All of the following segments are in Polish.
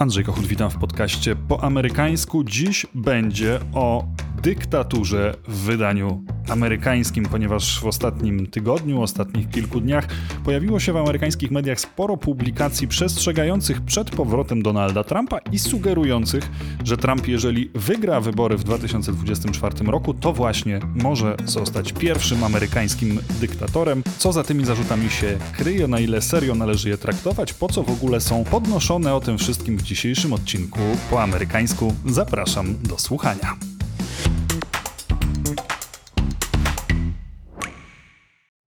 Andrzej Kochut, witam w podcaście po amerykańsku. Dziś będzie o dyktaturze w wydaniu amerykańskim, ponieważ w ostatnim tygodniu, ostatnich kilku dniach pojawiło się w amerykańskich mediach sporo publikacji przestrzegających przed powrotem Donalda Trumpa i sugerujących, że Trump, jeżeli wygra wybory w 2024 roku, to właśnie może zostać pierwszym amerykańskim dyktatorem. Co za tymi zarzutami się kryje, na ile serio należy je traktować, po co w ogóle są podnoszone o tym wszystkim w dzisiejszym odcinku po amerykańsku. Zapraszam do słuchania.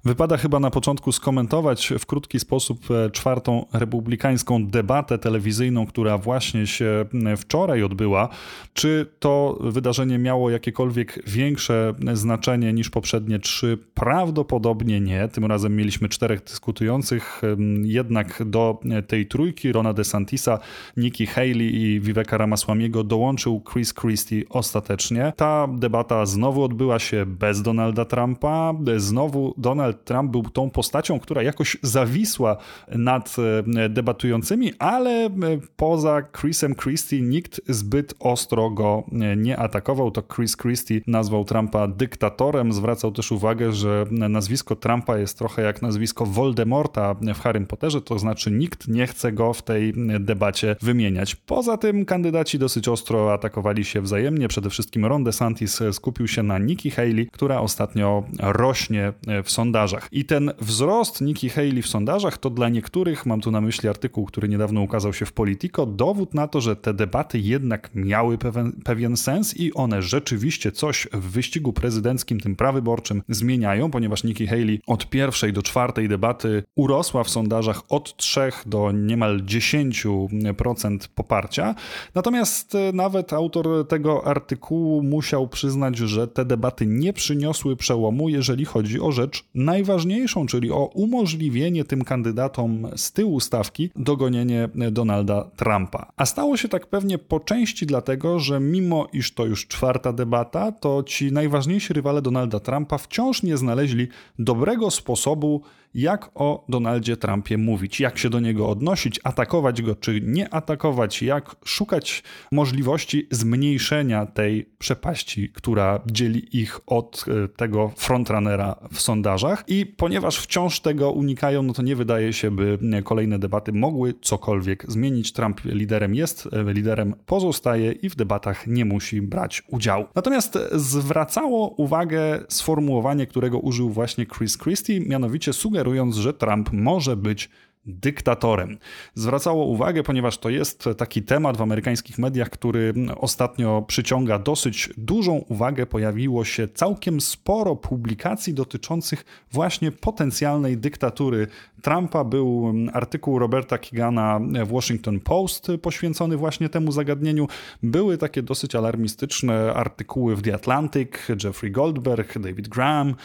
Wypada chyba na początku skomentować w krótki sposób e, czwartą republikańską debatę telewizyjną, która właśnie się wczoraj odbyła. Czy to wydarzenie miało jakiekolwiek większe znaczenie niż poprzednie trzy? Prawdopodobnie nie. Tym razem mieliśmy czterech dyskutujących, jednak do tej trójki Rona DeSantisa, Nikki Haley i Viveka Ramaswamiego dołączył Chris Christie ostatecznie. Ta debata znowu odbyła się bez Donalda Trumpa. Znowu Donald Donald Trump był tą postacią, która jakoś zawisła nad e, debatującymi, ale e, poza Chrisem Christie nikt zbyt ostro go e, nie atakował. To Chris Christie nazwał Trumpa dyktatorem. Zwracał też uwagę, że nazwisko Trumpa jest trochę jak nazwisko Voldemorta w Harrym Potterze, to znaczy nikt nie chce go w tej debacie wymieniać. Poza tym kandydaci dosyć ostro atakowali się wzajemnie. Przede wszystkim Ron DeSantis skupił się na Nikki Haley, która ostatnio rośnie w sondażach sondażach. I ten wzrost Nikki Haley w sondażach to dla niektórych, mam tu na myśli artykuł, który niedawno ukazał się w Politico, dowód na to, że te debaty jednak miały pewien, pewien sens i one rzeczywiście coś w wyścigu prezydenckim, tym prawyborczym zmieniają, ponieważ Nikki Haley od pierwszej do czwartej debaty urosła w sondażach od 3 do niemal 10% poparcia. Natomiast e, nawet autor tego artykułu musiał przyznać, że te debaty nie przyniosły przełomu, jeżeli chodzi o rzecz na najważniejszą, czyli o umożliwienie tym kandydatom z tyłu stawki dogonienie Donalda Trumpa. A stało się tak pewnie po części dlatego, że mimo iż to już czwarta debata, to ci najważniejsi rywale Donalda Trumpa wciąż nie znaleźli dobrego sposobu, jak o Donaldzie Trumpie mówić, jak się do niego odnosić, atakować go czy nie atakować, jak szukać możliwości zmniejszenia tej przepaści, która dzieli ich od e, tego frontrunnera w sondażach. I ponieważ wciąż tego unikają, no to nie wydaje się, by kolejne debaty mogły cokolwiek zmienić. Trump liderem jest, e, liderem pozostaje i w debatach nie musi brać udziału. Natomiast zwracało uwagę sformułowanie, którego użył właśnie Chris Christie, mianowicie sugerowanie, sugerując, że Trump może być dyktatorem. Zwracało uwagę, ponieważ to jest taki temat w amerykańskich mediach, który ostatnio przyciąga dosyć dużą uwagę. Pojawiło się całkiem sporo publikacji dotyczących właśnie potencjalnej dyktatury Trumpa. Był artykuł Roberta Kigana w Washington Post poświęcony właśnie temu zagadnieniu. Były takie dosyć alarmistyczne artykuły w The Atlantic. Jeffrey Goldberg, David Graham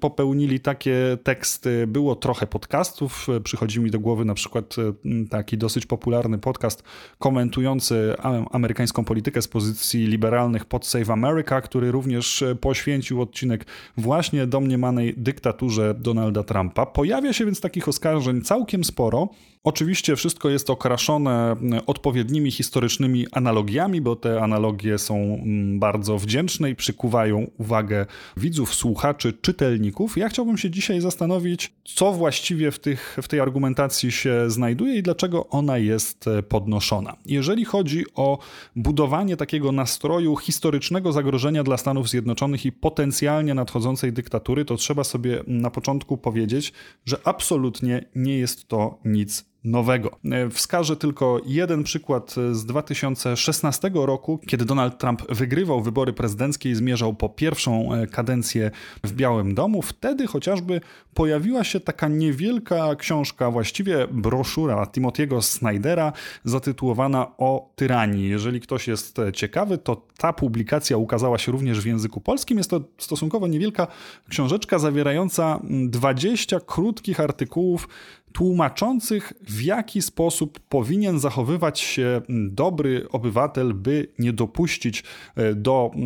popełnili takie teksty. Było trochę podcastów. Przychodzi mi do głowy na przykład e, taki dosyć popularny podcast komentujący amerykańską politykę z pozycji liberalnych pod Save America, który również e, poświęcił odcinek właśnie domniemanej dyktaturze Donalda Trumpa. Pojawia się więc takich oskarżeń całkiem sporo. Oczywiście wszystko jest okraszone odpowiednimi historycznymi analogiami, bo te analogie są bardzo wdzięczne i przykuwają uwagę widzów, słuchaczy, czytelników. Ja chciałbym się dzisiaj zastanowić, co właściwie w, tych, w tej argumentacji się znajduje i dlaczego ona jest e, podnoszona. Jeżeli chodzi o budowanie takiego nastroju historycznego zagrożenia dla Stanów Zjednoczonych i potencjalnie nadchodzącej dyktatury, to trzeba sobie na początku powiedzieć, że absolutnie nie jest to nic nowego. E, wskażę tylko jeden przykład z 2016 roku, kiedy Donald Trump wygrywał wybory prezydenckie i zmierzał po pierwszą e, kadencję w Białym Domu. Wtedy chociażby pojawiła się taka niewielka książka, właściwie broszura Timothy'ego Snydera zatytułowana O tyranii. Jeżeli ktoś jest ciekawy, to ta publikacja ukazała się również w języku polskim. Jest to stosunkowo niewielka książeczka zawierająca 20 krótkich artykułów tłumaczących, w jaki sposób powinien zachowywać się dobry obywatel, by nie dopuścić e, do e,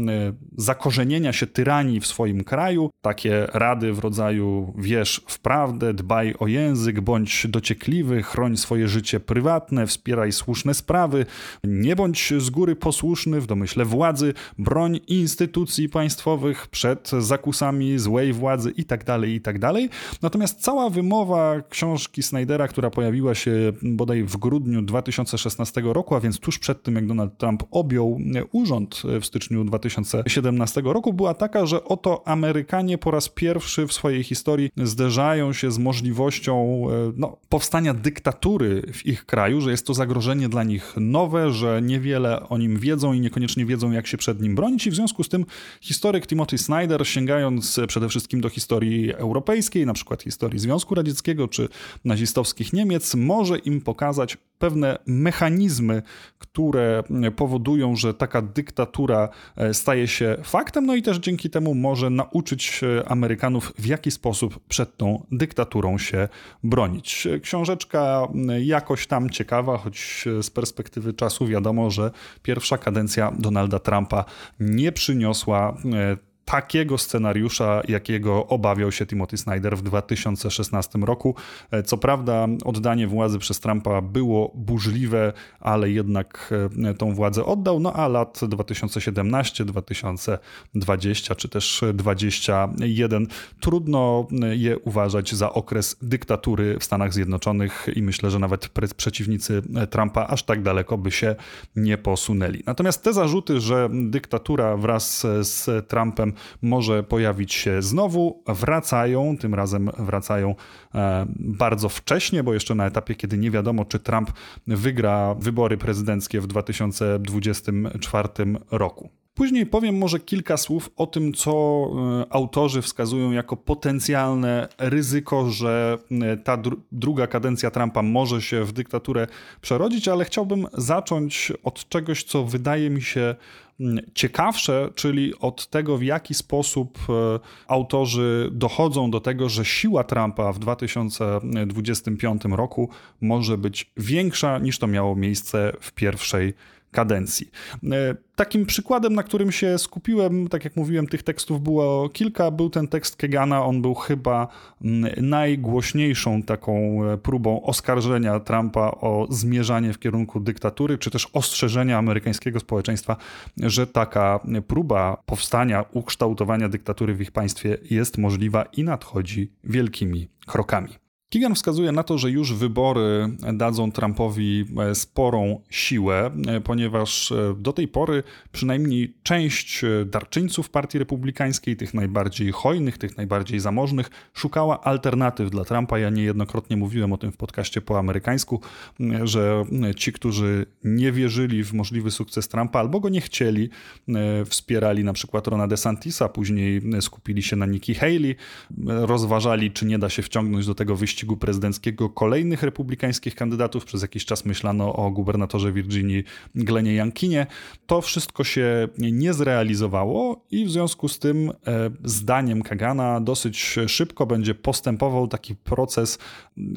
zakorzenienia się tyranii w swoim kraju. Takie rady w rodzaju wierz w prawdę, dbaj o język, bądź dociekliwy, chroń swoje życie prywatne, wspieraj słuszne sprawy, nie bądź z góry posłuszny w domyśle władzy, broń instytucji państwowych przed zakusami złej władzy itd., tak itd. Tak Natomiast cała wymowa książki Snydera, która pojawiła się bodaj w grudniu 2016 roku, a więc tuż przed tym, jak Donald Trump objął urząd w styczniu 2017 roku, była taka, że oto Amerykanie po raz pierwszy w swojej historii zderzają się z możliwością no, powstania dyktatury w ich kraju, że jest to zagrożenie dla nich nowe, że niewiele o nim wiedzą i niekoniecznie wiedzą, jak się przed nim bronić, i w związku z tym historyk Timothy Snyder, sięgając przede wszystkim do historii europejskiej, na przykład historii Związku Radzieckiego czy nazistowskich Niemiec, może im pokazać pewne mechanizmy, które powodują, że taka dyktatura e, staje się faktem, no i też dzięki temu może nauczyć Amerykanów, w jaki sposób przed tą dyktaturą się bronić. Książeczka jakoś tam ciekawa, choć z perspektywy czasu wiadomo, że pierwsza kadencja Donalda Trumpa nie przyniosła e, takiego scenariusza, jakiego obawiał się Timothy Snyder w 2016 roku. E, co prawda, oddanie władzy przez Trumpa było burzliwe, ale jednak e, tą władzę oddał. No a lat 2017, 2020 czy też 2021 trudno e, je uważać za okres dyktatury w Stanach Zjednoczonych i myślę, że nawet przeciwnicy Trumpa aż tak daleko by się nie posunęli. Natomiast te zarzuty, że dyktatura wraz z Trumpem może pojawić się znowu. Wracają, tym razem wracają e, bardzo wcześnie, bo jeszcze na etapie, kiedy nie wiadomo, czy Trump wygra wybory prezydenckie w 2024 roku. Później powiem może kilka słów o tym, co e, autorzy wskazują jako potencjalne ryzyko, że e, ta dru druga kadencja Trumpa może się w dyktaturę przerodzić, ale chciałbym zacząć od czegoś, co wydaje mi się ciekawsze, czyli od tego, w jaki sposób e, autorzy dochodzą do tego, że siła Trumpa w 2025 roku może być większa niż to miało miejsce w pierwszej kadencji. E, takim przykładem, na którym się skupiłem, tak jak mówiłem, tych tekstów było kilka. Był ten tekst Kegana, on był chyba mm, najgłośniejszą taką e, próbą oskarżenia Trumpa o zmierzanie w kierunku dyktatury, czy też ostrzeżenia amerykańskiego społeczeństwa, że taka próba powstania, ukształtowania dyktatury w ich państwie jest możliwa i nadchodzi wielkimi krokami. Keegan wskazuje na to, że już wybory dadzą Trumpowi e, sporą siłę, e, ponieważ e, do tej pory przynajmniej część darczyńców Partii Republikańskiej, tych najbardziej hojnych, tych najbardziej zamożnych, szukała alternatyw dla Trumpa. Ja niejednokrotnie mówiłem o tym w podcaście po amerykańsku, że ci, którzy nie wierzyli w możliwy sukces Trumpa albo go nie chcieli, wspierali na przykład Rona DeSantisa, później skupili się na Nikki Haley, rozważali, czy nie da się wciągnąć do tego wyścigu wyścigu prezydenckiego kolejnych republikańskich kandydatów. Przez jakiś czas myślano o gubernatorze Virginii Glenie Jankinie. To wszystko się nie zrealizowało i w związku z tym, e, zdaniem Kagana, dosyć szybko będzie postępował taki proces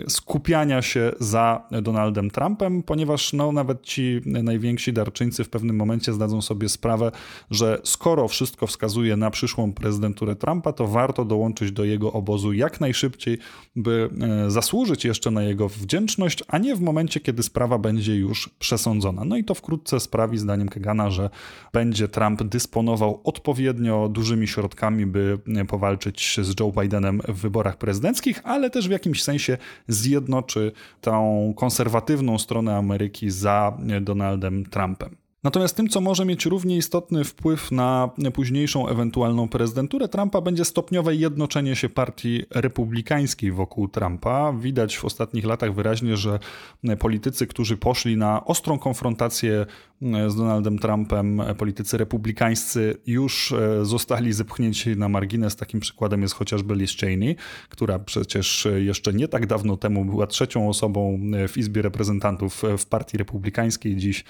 skupiania się za Donaldem Trumpem, ponieważ no, nawet ci najwięksi darczyńcy w pewnym momencie zdadzą sobie sprawę, że skoro wszystko wskazuje na przyszłą prezydenturę Trumpa, to warto dołączyć do jego obozu jak najszybciej, by zasłużyć jeszcze na jego wdzięczność, a nie w momencie, kiedy sprawa będzie już przesądzona. No i to wkrótce sprawi, zdaniem Kegana, że będzie Trump dysponował odpowiednio dużymi środkami, by powalczyć z Joe Bidenem w wyborach prezydenckich, ale też w jakimś sensie zjednoczy tą konserwatywną stronę Ameryki za Donaldem Trumpem. Natomiast tym, co może mieć równie istotny wpływ na późniejszą ewentualną prezydenturę Trumpa, będzie stopniowe jednoczenie się partii republikańskiej wokół Trumpa. Widać w ostatnich latach wyraźnie, że politycy, którzy poszli na ostrą konfrontację z Donaldem Trumpem, politycy republikańscy już e, zostali zepchnięci na margines. Takim przykładem jest chociażby Liz Cheney, która przecież jeszcze nie tak dawno temu była trzecią osobą w Izbie Reprezentantów w partii republikańskiej, dziś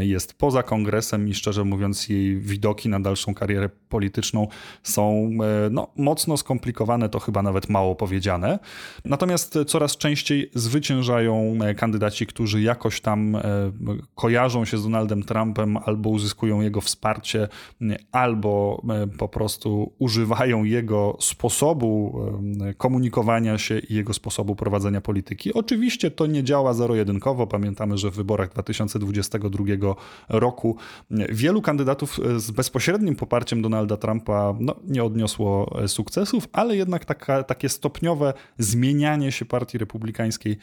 jest po poza kongresem i szczerze mówiąc jej widoki na dalszą karierę polityczną są no, mocno skomplikowane, to chyba nawet mało powiedziane. Natomiast coraz częściej zwyciężają kandydaci, którzy jakoś tam kojarzą się z Donaldem Trumpem albo uzyskują jego wsparcie, albo po prostu używają jego sposobu komunikowania się i jego sposobu prowadzenia polityki. Oczywiście to nie działa zero-jedynkowo. Pamiętamy, że w wyborach 2022 roku wielu kandydatów z bezpośrednim poparciem Donalda Trumpa no, nie odniosło sukcesów, ale jednak taka, takie stopniowe zmienianie się partii republikańskiej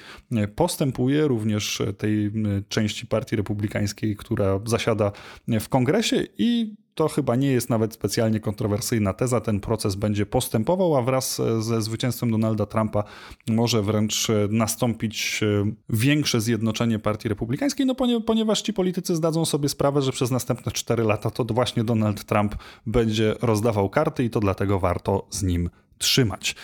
postępuje, również tej części partii republikańskiej, która zasiada w kongresie i to chyba nie jest nawet specjalnie kontrowersyjna teza. Ten proces będzie postępował, a wraz ze zwycięstwem Donalda Trumpa może wręcz nastąpić e, większe zjednoczenie Partii Republikańskiej, no ponieważ ci politycy zdadzą sobie sprawę, że przez następne 4 lata to właśnie Donald Trump będzie rozdawał karty i to dlatego warto z nim trzymać.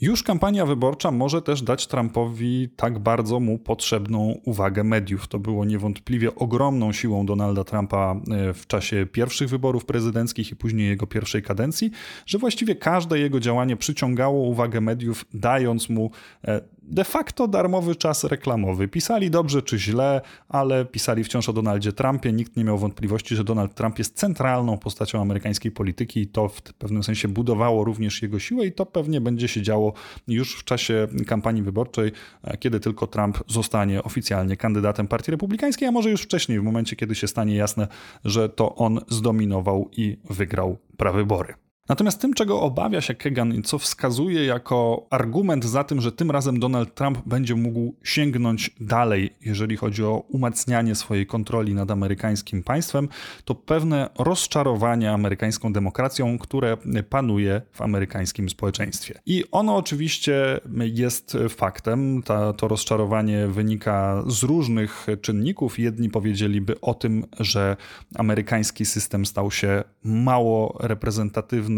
Już kampania wyborcza może też dać Trumpowi tak bardzo mu potrzebną uwagę mediów. To było niewątpliwie ogromną siłą Donalda Trumpa e, w czasie pierwszych wyborów prezydenckich i później jego pierwszej kadencji, że właściwie każde jego działanie przyciągało uwagę mediów, dając mu e, de facto darmowy czas reklamowy. Pisali dobrze czy źle, ale pisali wciąż o Donaldzie Trumpie. Nikt nie miał wątpliwości, że Donald Trump jest centralną postacią amerykańskiej polityki i to w pewnym sensie budowało również jego siłę i to pewnie będzie się działo już w czasie kampanii wyborczej, e, kiedy tylko Trump zostanie oficjalnie kandydatem Partii Republikańskiej, a może już wcześniej, w momencie kiedy się stanie jasne, że to on zdominował i wygrał prawybory. Natomiast tym, czego obawia się Kegan i co wskazuje jako argument za tym, że tym razem Donald Trump będzie mógł sięgnąć dalej, jeżeli chodzi o umacnianie swojej kontroli nad amerykańskim państwem, to pewne rozczarowanie amerykańską demokracją, które panuje w amerykańskim społeczeństwie. I ono oczywiście jest faktem. Ta, to rozczarowanie wynika z różnych czynników. Jedni powiedzieliby o tym, że amerykański system stał się mało reprezentatywny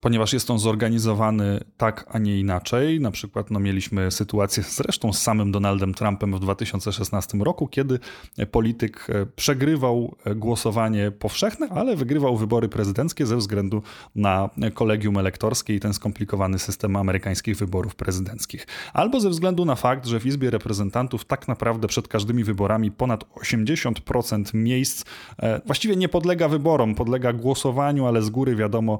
ponieważ jest on zorganizowany tak, a nie inaczej. Na przykład no, mieliśmy sytuację zresztą z samym Donaldem Trumpem w 2016 roku, kiedy polityk e, przegrywał e, głosowanie powszechne, ale wygrywał wybory prezydenckie ze względu na kolegium elektorskie i ten skomplikowany system amerykańskich wyborów prezydenckich. Albo ze względu na fakt, że w Izbie Reprezentantów tak naprawdę przed każdymi wyborami ponad 80% miejsc e, właściwie nie podlega wyborom, podlega głosowaniu, ale z góry wiadomo,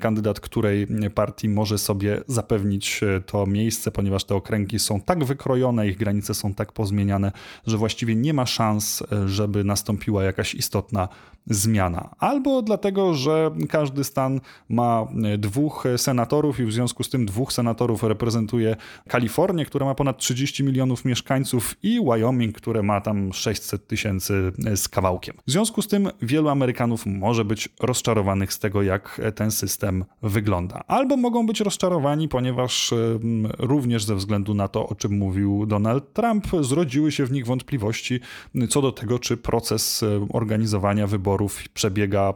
kandydat której partii może sobie zapewnić e, to miejsce, ponieważ te okręgi są tak wykrojone, ich granice są tak pozmieniane, że właściwie nie ma szans, e, żeby nastąpiła jakaś istotna zmiana. Albo dlatego, że każdy stan ma e, dwóch senatorów i w związku z tym dwóch senatorów reprezentuje Kalifornię, która ma ponad 30 milionów mieszkańców i Wyoming, które ma tam 600 tysięcy z kawałkiem. W związku z tym wielu Amerykanów może być rozczarowanych z tego, jak ten system wygląda. Albo mogą być rozczarowani, ponieważ również ze względu na to, o czym mówił Donald Trump, zrodziły się w nich wątpliwości co do tego, czy proces organizowania wyborów przebiega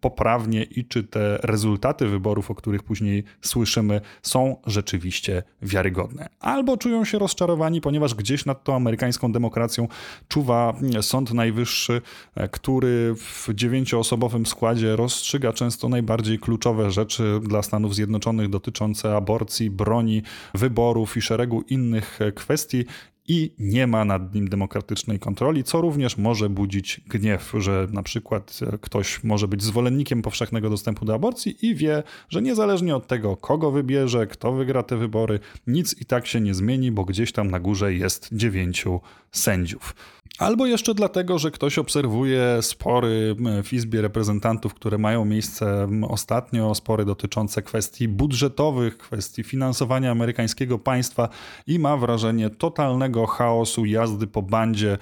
poprawnie i czy te rezultaty wyborów, o których później słyszymy, są rzeczywiście wiarygodne. Albo czują się rozczarowani, ponieważ gdzieś nad tą amerykańską demokracją czuwa Sąd Najwyższy, który w dziewięcioosobowym składzie rozstrzyga często najbardziej kluczowe rzeczy dla Stanów Zjednoczonych dotyczące aborcji, broni, wyborów i szeregu innych kwestii i nie ma nad nim demokratycznej kontroli, co również może budzić gniew, że na przykład ktoś może być zwolennikiem powszechnego dostępu do aborcji i wie, że niezależnie od tego, kogo wybierze, kto wygra te wybory, nic i tak się nie zmieni, bo gdzieś tam na górze jest dziewięciu sędziów. Albo jeszcze dlatego, że ktoś obserwuje spory w Izbie Reprezentantów, które mają miejsce ostatnio, spory dotyczące kwestii budżetowych, kwestii finansowania amerykańskiego państwa i ma wrażenie totalnego chaosu, jazdy po bandzie,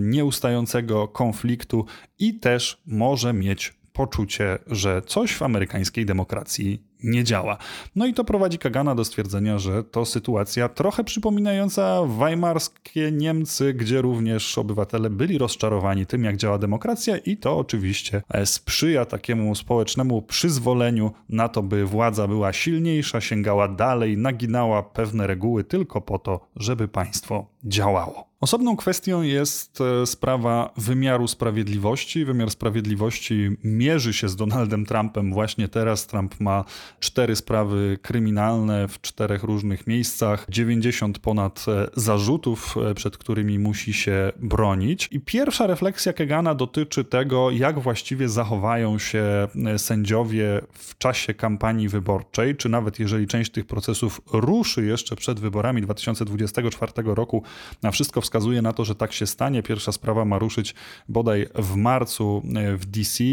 nieustającego konfliktu i też może mieć poczucie, że coś w amerykańskiej demokracji nie działa. No i to prowadzi Kagana do stwierdzenia, że to sytuacja trochę przypominająca weimarskie Niemcy, gdzie również obywatele byli rozczarowani tym, jak działa demokracja i to oczywiście e, sprzyja takiemu społecznemu przyzwoleniu na to, by władza była silniejsza, sięgała dalej, naginała pewne reguły tylko po to, żeby państwo działało. Osobną kwestią jest e, sprawa wymiaru sprawiedliwości. Wymiar sprawiedliwości mierzy się z Donaldem Trumpem właśnie teraz. Trump ma cztery sprawy kryminalne w czterech różnych miejscach, 90 ponad e, zarzutów, e, przed którymi musi się bronić. I pierwsza refleksja Kegana dotyczy tego, jak właściwie zachowają się sędziowie w czasie kampanii wyborczej, czy nawet jeżeli część tych procesów ruszy jeszcze przed wyborami 2024 roku, na wszystko wskazuje na to, że tak się stanie. Pierwsza sprawa ma ruszyć bodaj w marcu e, w DC.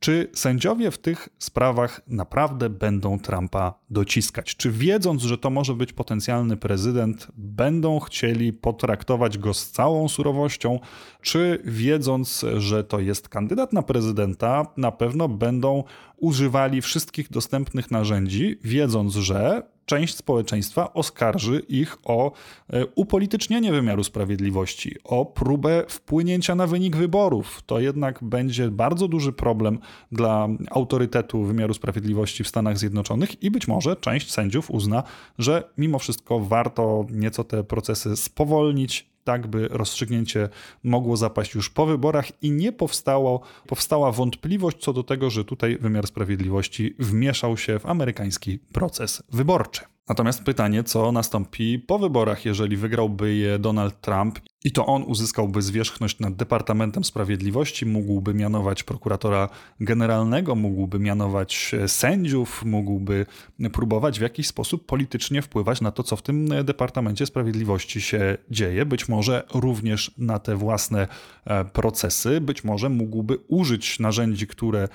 Czy sędziowie w tych sprawach naprawdę będą Trumpa dociskać? Czy wiedząc, że to może być potencjalny prezydent, będą chcieli potraktować go z całą surowością, czy wiedząc, że to jest kandydat na prezydenta, na pewno będą używali wszystkich dostępnych narzędzi, wiedząc, że część społeczeństwa oskarży ich o e, upolitycznienie wymiaru sprawiedliwości, o próbę wpłynięcia na wynik wyborów. To jednak będzie bardzo duży problem dla autorytetu wymiaru sprawiedliwości w Stanach Zjednoczonych i być może część sędziów uzna, że mimo wszystko warto nieco te procesy spowolnić, tak by rozstrzygnięcie mogło zapaść już po wyborach i nie powstało, powstała wątpliwość co do tego, że tutaj wymiar sprawiedliwości wmieszał się w amerykański proces wyborczy. Natomiast pytanie, co nastąpi po wyborach, jeżeli wygrałby je Donald Trump i to on uzyskałby zwierzchność nad Departamentem Sprawiedliwości, mógłby mianować prokuratora generalnego, mógłby mianować e, sędziów, mógłby próbować w jakiś sposób politycznie wpływać na to, co w tym Departamencie Sprawiedliwości się dzieje, być może również na te własne e, procesy, być może mógłby użyć narzędzi, które e,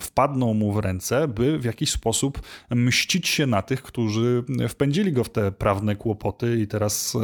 wpadną mu w ręce, by w jakiś sposób mścić się na tych, którzy wpędzili go w te prawne kłopoty i teraz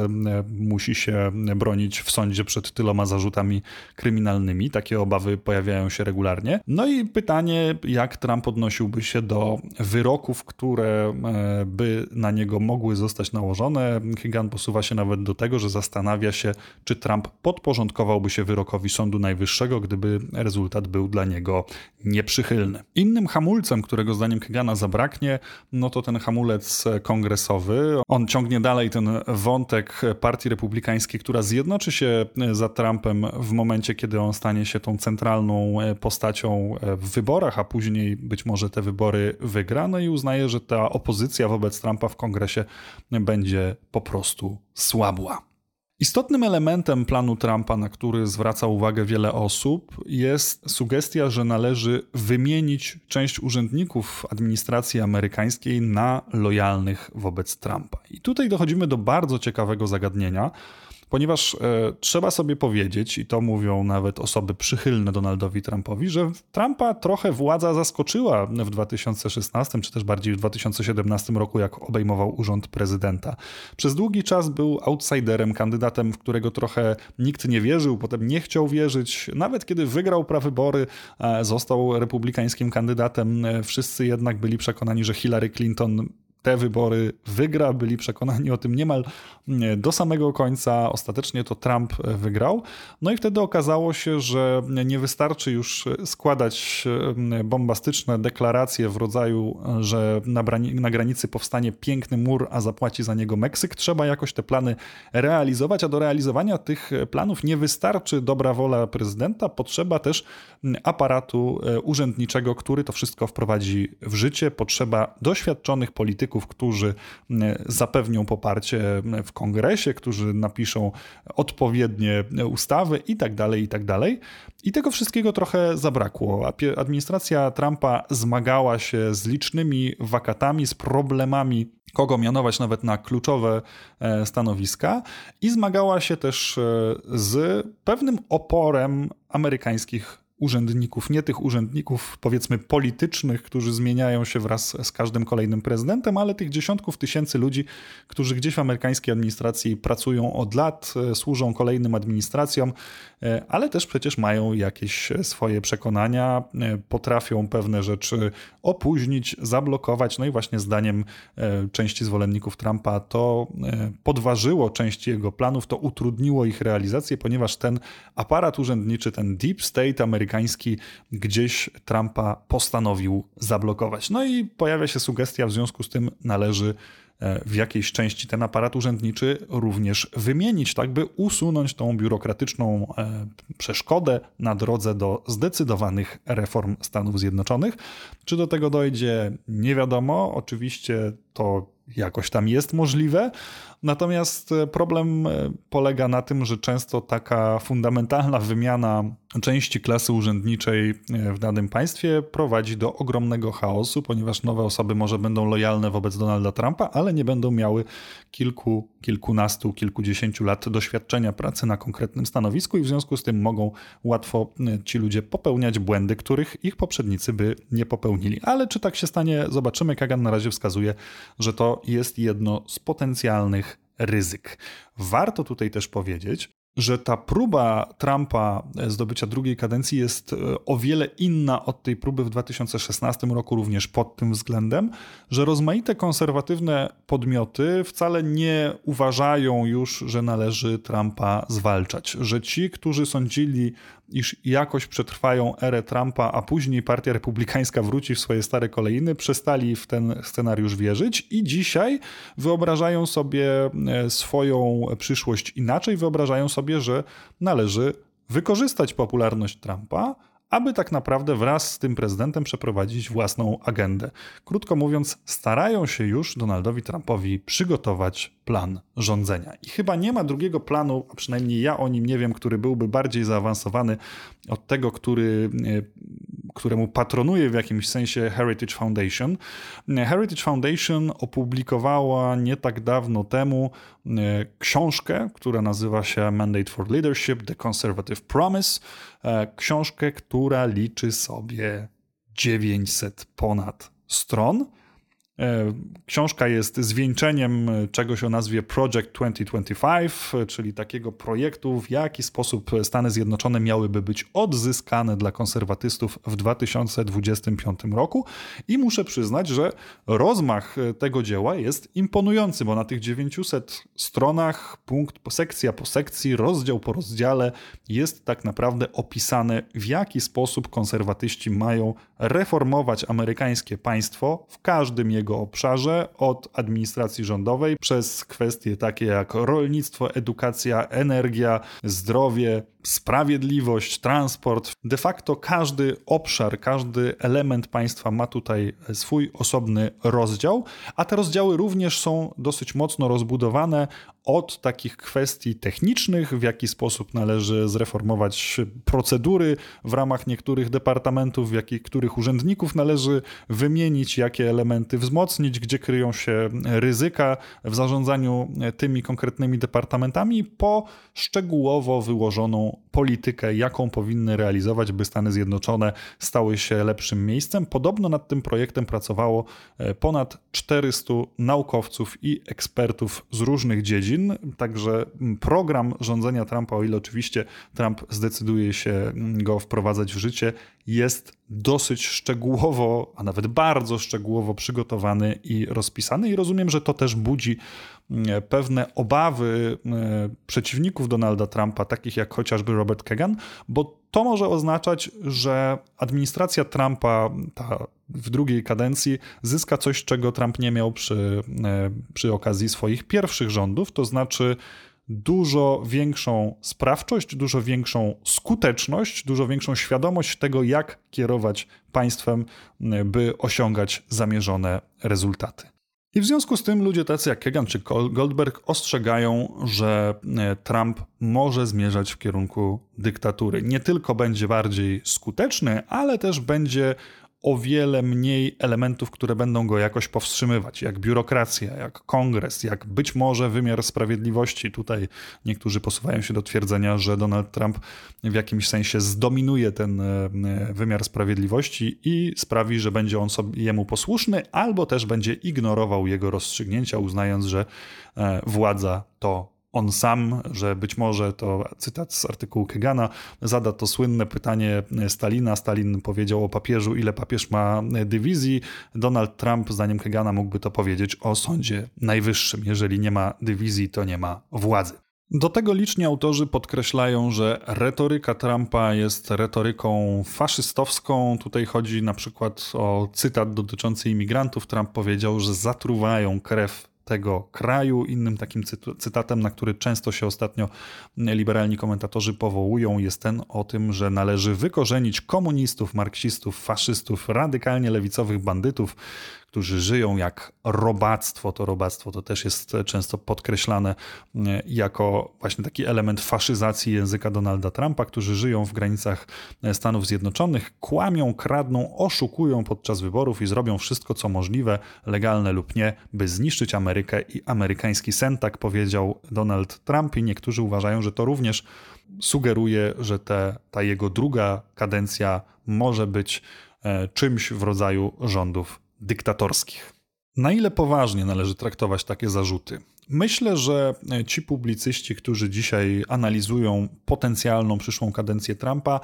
musi się bronić w sądzie przed tyloma zarzutami kryminalnymi. Takie obawy pojawiają się regularnie. No i pytanie, jak Trump odnosiłby się do wyroków, które e, by na niego mogły zostać nałożone. Higan posuwa się nawet do tego, że zastanawia się, czy Trump podporządkowałby się wyrokowi Sądu Najwyższego, gdyby rezultat był dla niego nieprzychylny. Innym hamulcem, którego zdaniem Higana zabraknie, no to ten hamulec kongresowy. On ciągnie dalej ten wątek Partii Republikańskiej która zjednoczy się e, za Trumpem w momencie, kiedy on stanie się tą centralną e, postacią e, w wyborach, a później być może te wybory wygra, no i uznaje, że ta opozycja wobec Trumpa w kongresie będzie po prostu słabła. Istotnym elementem planu Trumpa, na który zwraca uwagę wiele osób, jest sugestia, że należy wymienić część urzędników administracji amerykańskiej na lojalnych wobec Trumpa. I tutaj dochodzimy do bardzo ciekawego zagadnienia, ponieważ e, trzeba sobie powiedzieć, i to mówią nawet osoby przychylne Donaldowi Trumpowi, że Trumpa trochę władza zaskoczyła w 2016 czy też bardziej w 2017 roku, jak obejmował urząd prezydenta. Przez długi czas był outsiderem, kandydatem, w którego trochę nikt nie wierzył, potem nie chciał wierzyć. Nawet kiedy wygrał prawybory, e, został republikańskim kandydatem, e, wszyscy jednak byli przekonani, że Hillary Clinton te wybory wygra. Byli przekonani o tym niemal do samego końca. Ostatecznie to Trump wygrał. No i wtedy okazało się, że nie wystarczy już składać bombastyczne deklaracje w rodzaju, że na, na granicy powstanie piękny mur, a zapłaci za niego Meksyk. Trzeba jakoś te plany realizować, a do realizowania tych planów nie wystarczy dobra wola prezydenta, potrzeba też aparatu e, urzędniczego, który to wszystko wprowadzi w życie. Potrzeba doświadczonych polityków, polityków, którzy zapewnią poparcie w kongresie, którzy napiszą odpowiednie ustawy i tak dalej, i tak dalej. I tego wszystkiego trochę zabrakło. Administracja Trumpa zmagała się z licznymi wakatami, z problemami kogo mianować nawet na kluczowe e, stanowiska i zmagała się też e, z pewnym oporem amerykańskich urzędników, nie tych urzędników powiedzmy politycznych, którzy zmieniają się wraz z każdym kolejnym prezydentem, ale tych dziesiątków tysięcy ludzi, którzy gdzieś w amerykańskiej administracji pracują od lat, e, służą kolejnym administracjom, e, ale też przecież mają jakieś swoje przekonania, e, potrafią pewne rzeczy opóźnić, zablokować. No i właśnie zdaniem części zwolenników Trumpa to podważyło część jego planów, to utrudniło ich realizację, ponieważ ten aparat urzędniczy, ten deep state amerykański gdzieś Trumpa postanowił zablokować. No i pojawia się sugestia, w związku z tym należy e, w jakiejś części ten aparat urzędniczy również wymienić, tak by usunąć tą biurokratyczną e, przeszkodę na drodze do zdecydowanych reform Stanów Zjednoczonych. Czy do tego dojdzie, nie wiadomo. Oczywiście to jakoś tam jest możliwe. Natomiast e, problem e, polega na tym, że często taka fundamentalna wymiana części klasy urzędniczej e, w danym państwie prowadzi do ogromnego chaosu, ponieważ nowe osoby może będą lojalne wobec Donalda Trumpa, ale nie będą miały kilku, kilkunastu, kilkudziesięciu lat doświadczenia pracy na konkretnym stanowisku i w związku z tym mogą łatwo ci ludzie popełniać błędy, których ich poprzednicy by nie popełnili. Ale czy tak się stanie, zobaczymy. Kagan na razie wskazuje, że to jest jedno z potencjalnych ryzyk. Warto tutaj też powiedzieć, że ta próba Trumpa zdobycia drugiej kadencji jest e, o wiele inna od tej próby w 2016 roku, również pod tym względem, że rozmaite konserwatywne podmioty wcale nie uważają już, że należy Trumpa zwalczać. Że ci, którzy sądzili, iż jakoś przetrwają erę Trumpa, a później Partia Republikańska wróci w swoje stare kolejny, przestali w ten scenariusz wierzyć i dzisiaj wyobrażają sobie e, swoją przyszłość inaczej, wyobrażają sobie, że należy wykorzystać popularność Trumpa, aby tak naprawdę wraz z tym prezydentem przeprowadzić własną agendę. Krótko mówiąc, starają się już Donaldowi Trumpowi przygotować plan rządzenia. I chyba nie ma drugiego planu, a przynajmniej ja o nim nie wiem, który byłby bardziej zaawansowany od tego, który, e, któremu patronuje w jakimś sensie Heritage Foundation. Heritage Foundation opublikowała nie tak dawno temu e, książkę, która nazywa się Mandate for Leadership: The Conservative Promise. E, książkę, która liczy sobie 900 ponad stron. E, książka jest zwieńczeniem czegoś o nazwie Project 2025, czyli takiego projektu, w jaki sposób Stany Zjednoczone miałyby być odzyskane dla konserwatystów w 2025 roku. I muszę przyznać, że rozmach tego dzieła jest imponujący, bo na tych 900 stronach, punkt sekcja po sekcji, rozdział po rozdziale jest tak naprawdę opisane, w jaki sposób konserwatyści mają reformować amerykańskie państwo w każdym jego obszarze, od administracji rządowej przez kwestie takie jak rolnictwo, edukacja, energia, zdrowie, sprawiedliwość, transport. De facto każdy obszar, każdy element państwa ma tutaj swój osobny rozdział, a te rozdziały również są dosyć mocno rozbudowane od takich kwestii technicznych, w jaki sposób należy zreformować procedury w ramach niektórych departamentów, w jakich których urzędników należy wymienić, jakie elementy wzmocnić, gdzie kryją się ryzyka w zarządzaniu tymi konkretnymi departamentami, po szczegółowo wyłożoną politykę, jaką powinny realizować, by Stany Zjednoczone stały się lepszym miejscem. Podobno nad tym projektem pracowało e, ponad 400 naukowców i ekspertów z różnych dziedzin, także program rządzenia Trumpa, o ile oczywiście Trump zdecyduje się go wprowadzać w życie, jest dosyć szczegółowo, a nawet bardzo szczegółowo przygotowany i rozpisany, i rozumiem, że to też budzi mm, pewne obawy mm, przeciwników Donalda Trumpa, takich jak chociażby Robert Kagan, bo to może oznaczać, że administracja Trumpa ta w drugiej kadencji zyska coś, czego Trump nie miał przy, e, przy okazji swoich pierwszych rządów, to znaczy dużo większą sprawczość, dużo większą skuteczność, dużo większą świadomość tego, jak kierować państwem, by osiągać zamierzone rezultaty. I w związku z tym ludzie tacy jak Kagan czy Goldberg ostrzegają, że e, Trump może zmierzać w kierunku dyktatury. Nie tylko będzie bardziej skuteczny, ale też będzie o wiele mniej elementów, które będą go jakoś powstrzymywać, jak biurokracja, jak kongres, jak być może wymiar sprawiedliwości. Tutaj niektórzy posuwają się do twierdzenia, że Donald Trump w jakimś sensie zdominuje ten e, wymiar sprawiedliwości i sprawi, że będzie on sobie jemu posłuszny, albo też będzie ignorował jego rozstrzygnięcia, uznając, że e, władza to on sam, że być może to cytat z artykułu Kegana, zada to słynne pytanie Stalina. Stalin powiedział o papieżu, ile papież ma dywizji. Donald Trump, zdaniem Kegana, mógłby to powiedzieć o Sądzie Najwyższym. Jeżeli nie ma dywizji, to nie ma władzy. Do tego liczni autorzy podkreślają, że retoryka Trumpa jest retoryką faszystowską. Tutaj chodzi na przykład o cytat dotyczący imigrantów. Trump powiedział, że zatruwają krew tego kraju. Innym takim cytatem, na który często się ostatnio liberalni komentatorzy powołują, jest ten o tym, że należy wykorzenić komunistów, marksistów, faszystów, radykalnie lewicowych bandytów, którzy żyją jak robactwo. To robactwo to też jest często podkreślane e, jako właśnie taki element faszyzacji języka Donalda Trumpa, którzy żyją w granicach e, Stanów Zjednoczonych, kłamią, kradną, oszukują podczas wyborów i zrobią wszystko, co możliwe, legalne lub nie, by zniszczyć Amerykę i amerykański sen, tak powiedział Donald Trump i niektórzy uważają, że to również sugeruje, że te, ta jego druga kadencja może być e, czymś w rodzaju rządów dyktatorskich. Na ile poważnie należy traktować takie zarzuty? Myślę, że ci publicyści, którzy dzisiaj analizują potencjalną przyszłą kadencję Trumpa,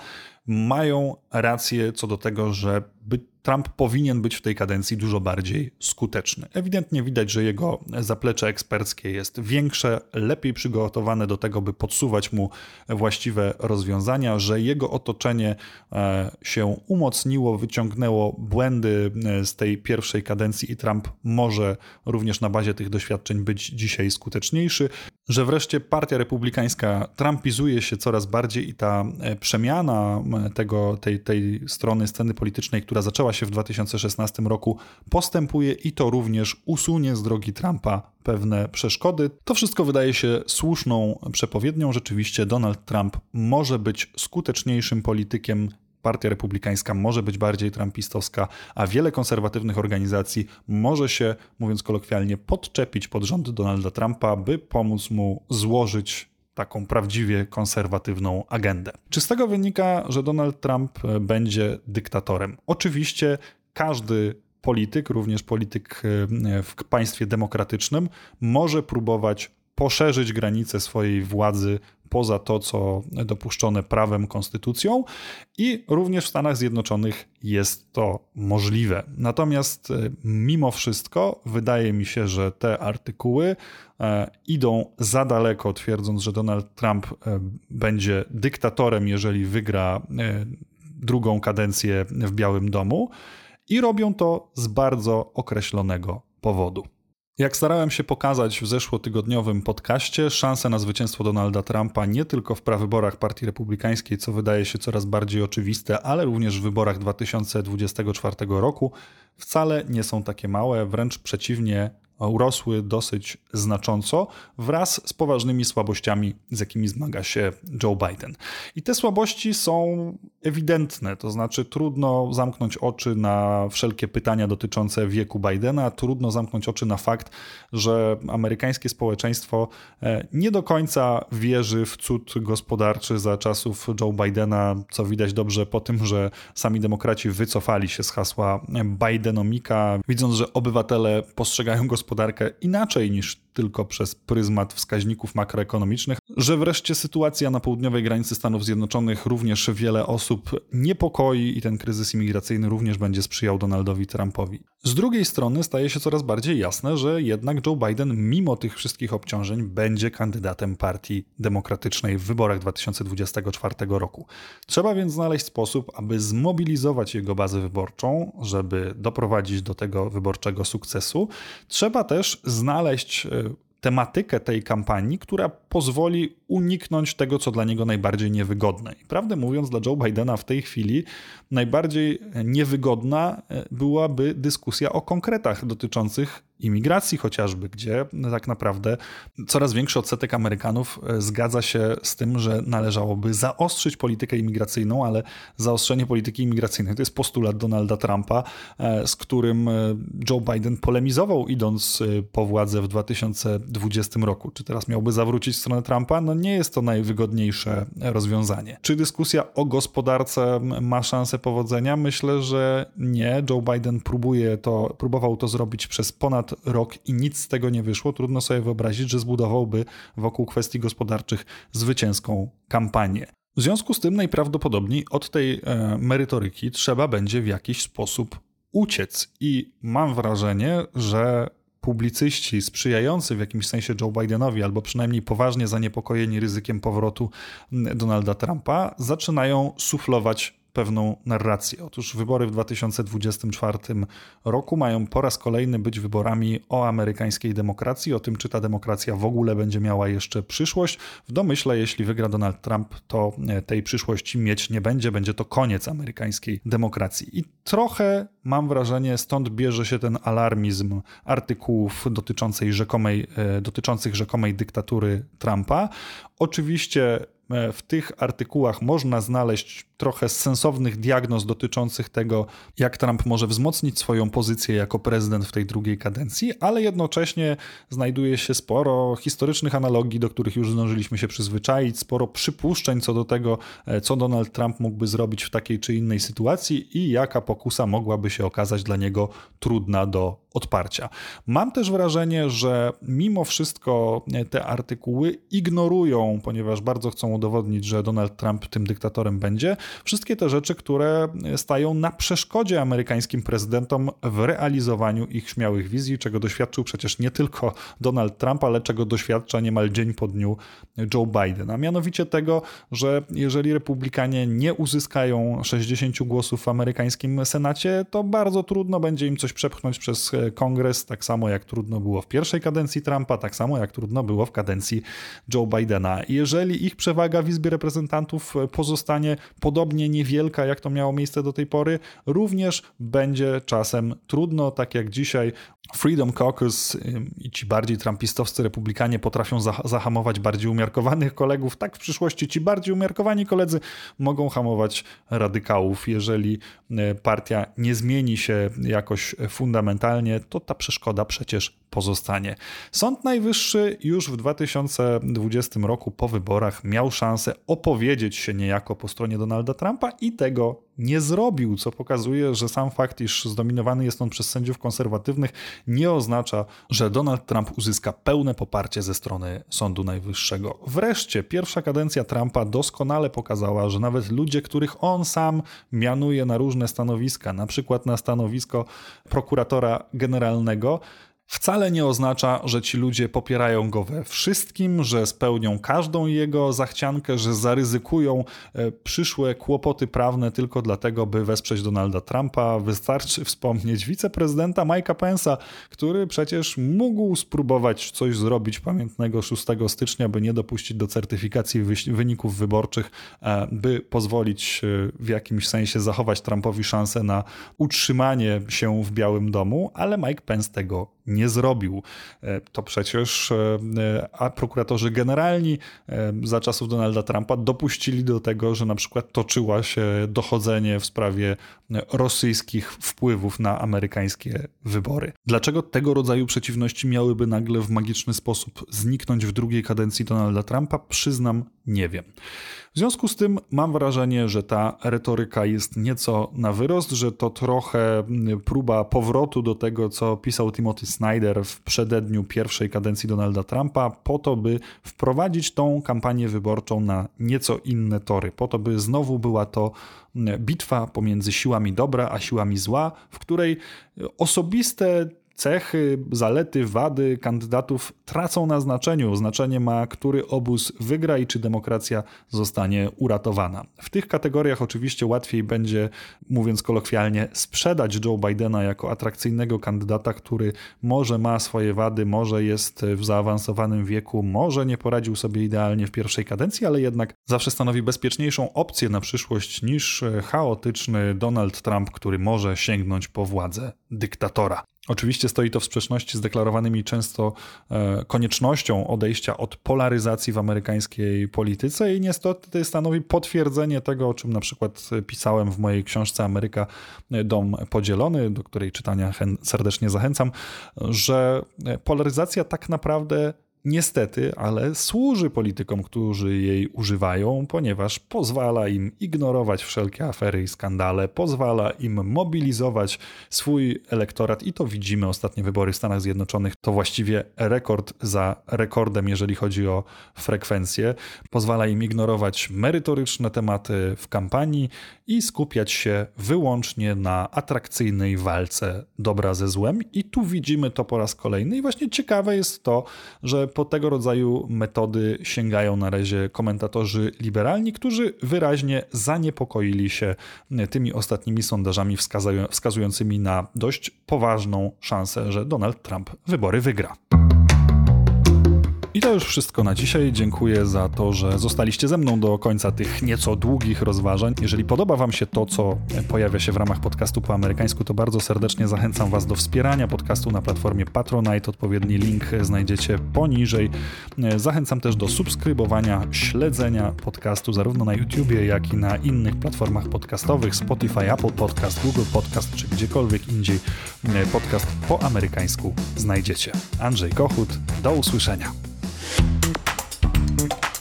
mają rację co do tego, że by Trump powinien być w tej kadencji dużo bardziej skuteczny. Ewidentnie widać, że jego zaplecze eksperckie jest większe, lepiej przygotowane do tego, by podsuwać mu właściwe rozwiązania, że jego otoczenie e, się umocniło, wyciągnęło błędy e, z tej pierwszej kadencji i Trump może również na bazie tych doświadczeń być dzisiaj skuteczniejszy, że wreszcie partia republikańska trumpizuje się coraz bardziej i ta e, przemiana tego, tej, tej strony sceny politycznej, która zaczęła się w 2016 roku, postępuje i to również usunie z drogi Trumpa pewne przeszkody. To wszystko wydaje się słuszną przepowiednią. Rzeczywiście Donald Trump może być skuteczniejszym politykiem Partia Republikańska może być bardziej trumpistowska, a wiele konserwatywnych organizacji może się, mówiąc kolokwialnie, podczepić pod rząd Donalda Trumpa, by pomóc mu złożyć taką prawdziwie konserwatywną agendę. Czy z tego wynika, że Donald Trump e, będzie dyktatorem? Oczywiście każdy polityk, również polityk e, w państwie demokratycznym, może próbować poszerzyć granice swojej władzy poza to, co dopuszczone prawem, konstytucją, i również w Stanach Zjednoczonych jest to możliwe. Natomiast e, mimo wszystko wydaje mi się, że te artykuły e, idą za daleko, twierdząc, że Donald Trump e, będzie dyktatorem, jeżeli wygra drugą kadencję w Białym Domu, i robią to z bardzo określonego powodu. Jak starałem się pokazać w zeszłotygodniowym podcaście, szanse na zwycięstwo Donalda Trumpa nie tylko w prawyborach Partii Republikańskiej, co wydaje się coraz bardziej oczywiste, ale również w wyborach 2024 roku wcale nie są takie małe, wręcz przeciwnie, urosły dosyć znacząco wraz z poważnymi słabościami, z jakimi zmaga się Joe Biden. I te słabości są ewidentne, to znaczy trudno zamknąć oczy na wszelkie pytania dotyczące wieku Bidena, trudno zamknąć oczy na fakt, że amerykańskie społeczeństwo e, nie do końca wierzy w cud gospodarczy za czasów Joe Bidena, co widać dobrze po tym, że sami demokraci wycofali się z hasła Bidenomika, widząc, że obywatele postrzegają gospodarkę inaczej niż tylko przez pryzmat wskaźników makroekonomicznych, że wreszcie sytuacja na południowej granicy Stanów Zjednoczonych również wiele osób niepokoi i ten kryzys imigracyjny również będzie sprzyjał Donaldowi Trumpowi. Z drugiej strony staje się coraz bardziej jasne, że jednak Joe Biden, mimo tych wszystkich obciążeń, będzie kandydatem Partii Demokratycznej w wyborach 2024 roku. Trzeba więc znaleźć sposób, aby zmobilizować jego bazę wyborczą, żeby doprowadzić do tego wyborczego sukcesu. Trzeba też znaleźć e, tematykę tej kampanii, która pozwoli uniknąć tego, co dla niego najbardziej niewygodne. I prawdę mówiąc, dla Joe Bidena w tej chwili najbardziej niewygodna e, byłaby dyskusja o konkretach dotyczących imigracji chociażby, gdzie tak naprawdę coraz większy odsetek Amerykanów e, zgadza się z tym, że należałoby zaostrzyć politykę imigracyjną, ale zaostrzenie polityki imigracyjnej to jest postulat Donalda Trumpa, e, z którym e, Joe Biden polemizował idąc po władzę w 2020 roku. Czy teraz miałby zawrócić stronę Trumpa? No nie jest to najwygodniejsze rozwiązanie. Czy dyskusja o gospodarce ma szansę powodzenia? Myślę, że nie. Joe Biden próbuje to, próbował to zrobić przez ponad rok i nic z tego nie wyszło, trudno sobie wyobrazić, że zbudowałby wokół kwestii gospodarczych zwycięską kampanię. W związku z tym najprawdopodobniej od tej e, merytoryki trzeba będzie w jakiś sposób uciec. I mam wrażenie, że publicyści sprzyjający w jakimś sensie Joe Bidenowi, albo przynajmniej poważnie zaniepokojeni ryzykiem powrotu Donalda Trumpa, zaczynają suflować pewną narrację. Otóż wybory w 2024 roku mają po raz kolejny być wyborami o amerykańskiej demokracji, o tym, czy ta demokracja w ogóle będzie miała jeszcze przyszłość. W domyśle, jeśli wygra Donald Trump, to e, tej przyszłości mieć nie będzie, będzie to koniec amerykańskiej demokracji. I trochę mam wrażenie, stąd bierze się ten alarmizm artykułów dotyczącej rzekomej, e, dotyczących rzekomej dyktatury Trumpa. Oczywiście w tych artykułach można znaleźć trochę sensownych diagnoz dotyczących tego, jak Trump może wzmocnić swoją pozycję jako prezydent w tej drugiej kadencji, ale jednocześnie znajduje się sporo historycznych analogii, do których już zdążyliśmy się przyzwyczaić, sporo przypuszczeń co do tego, e, co Donald Trump mógłby zrobić w takiej czy innej sytuacji i jaka pokusa mogłaby się okazać dla niego trudna do odparcia. Mam też wrażenie, że mimo wszystko te artykuły ignorują, ponieważ bardzo chcą udowodnić, że Donald Trump tym dyktatorem będzie, wszystkie te rzeczy, które stają na przeszkodzie amerykańskim prezydentom w realizowaniu ich śmiałych wizji, czego doświadczył przecież nie tylko Donald Trump, ale czego doświadcza niemal dzień po dniu Joe Biden. A mianowicie tego, że jeżeli republikanie nie uzyskają 60 głosów w amerykańskim Senacie, to bardzo trudno będzie im coś przepchnąć przez kongres, tak samo jak trudno było w pierwszej kadencji Trumpa, tak samo jak trudno było w kadencji Joe Bidena. jeżeli ich przewaga w Izbie Reprezentantów pozostanie podobnie niewielka, jak to miało miejsce do tej pory, również będzie czasem trudno, tak jak dzisiaj Freedom Caucus i ci bardziej trumpistowscy republikanie potrafią zahamować bardziej umiarkowanych kolegów, tak w przyszłości ci bardziej umiarkowani koledzy mogą hamować radykałów. Jeżeli e, partia nie zmieni się jakoś fundamentalnie, to ta przeszkoda przecież pozostanie. Sąd Najwyższy już w 2020 roku po wyborach miał szansę opowiedzieć się niejako po stronie Donalda Trumpa i tego nie zrobił, co pokazuje, że sam fakt, iż zdominowany jest on przez sędziów konserwatywnych, nie oznacza, że Donald Trump uzyska pełne poparcie ze strony Sądu Najwyższego. Wreszcie, pierwsza kadencja Trumpa doskonale pokazała, że nawet ludzie, których on sam mianuje na różne stanowiska, na przykład na stanowisko prokuratora generalnego, wcale nie oznacza, że ci ludzie popierają go we wszystkim, że spełnią każdą jego zachciankę, że zaryzykują e, przyszłe kłopoty prawne tylko dlatego, by wesprzeć Donalda Trumpa. Wystarczy wspomnieć wiceprezydenta Mike'a Pence'a, który przecież mógł spróbować coś zrobić pamiętnego 6 stycznia, by nie dopuścić do certyfikacji wyników wyborczych, e, by pozwolić e, w jakimś sensie zachować Trumpowi szansę na utrzymanie się w Białym Domu, ale Mike Pence tego nie zrobił. E, to przecież e, a prokuratorzy generalni e, za czasów Donalda Trumpa dopuścili do tego, że na przykład toczyła się dochodzenie w sprawie rosyjskich wpływów na amerykańskie wybory. Dlaczego tego rodzaju przeciwności miałyby nagle w magiczny sposób zniknąć w drugiej kadencji Donalda Trumpa? Przyznam, nie wiem. W związku z tym mam wrażenie, że ta retoryka jest nieco na wyrost, że to trochę próba powrotu do tego, co pisał Timothy Snyder w przededniu pierwszej kadencji Donalda Trumpa, po to, by wprowadzić tą kampanię wyborczą na nieco inne tory, po to, by znowu była to bitwa pomiędzy siłami dobra a siłami zła, w której osobiste cechy, zalety, wady kandydatów tracą na znaczeniu. Znaczenie ma, który obóz wygra i czy demokracja zostanie uratowana. W tych kategoriach oczywiście łatwiej będzie, mówiąc kolokwialnie, sprzedać Joe Bidena jako atrakcyjnego kandydata, który może ma swoje wady, może jest w zaawansowanym wieku, może nie poradził sobie idealnie w pierwszej kadencji, ale jednak zawsze stanowi bezpieczniejszą opcję na przyszłość niż chaotyczny Donald Trump, który może sięgnąć po władzę dyktatora. Oczywiście stoi to w sprzeczności z deklarowanymi często e, koniecznością odejścia od polaryzacji w amerykańskiej polityce i niestety stanowi potwierdzenie tego, o czym na przykład pisałem w mojej książce Ameryka Dom Podzielony, do której czytania serdecznie zachęcam, że polaryzacja tak naprawdę Niestety, ale służy politykom, którzy jej używają, ponieważ pozwala im ignorować wszelkie afery i skandale, pozwala im mobilizować swój elektorat i to widzimy. Ostatnie wybory w Stanach Zjednoczonych to właściwie rekord za rekordem, jeżeli chodzi o frekwencję. Pozwala im ignorować merytoryczne tematy w kampanii i skupiać się wyłącznie na atrakcyjnej walce dobra ze złem. I tu widzimy to po raz kolejny. I właśnie ciekawe jest to, że po tego rodzaju metody sięgają na razie komentatorzy liberalni, którzy wyraźnie zaniepokoili się tymi ostatnimi sondażami wskazującymi na dość poważną szansę, że Donald Trump wybory wygra. I to już wszystko na dzisiaj. Dziękuję za to, że zostaliście ze mną do końca tych nieco długich rozważań. Jeżeli podoba Wam się to, co pojawia się w ramach podcastu po amerykańsku, to bardzo serdecznie zachęcam Was do wspierania podcastu na platformie Patronite. Odpowiedni link znajdziecie poniżej. Zachęcam też do subskrybowania, śledzenia podcastu zarówno na YouTubie, jak i na innych platformach podcastowych Spotify, Apple Podcast, Google Podcast czy gdziekolwiek indziej podcast po amerykańsku znajdziecie. Andrzej Kochut, do usłyszenia. thank you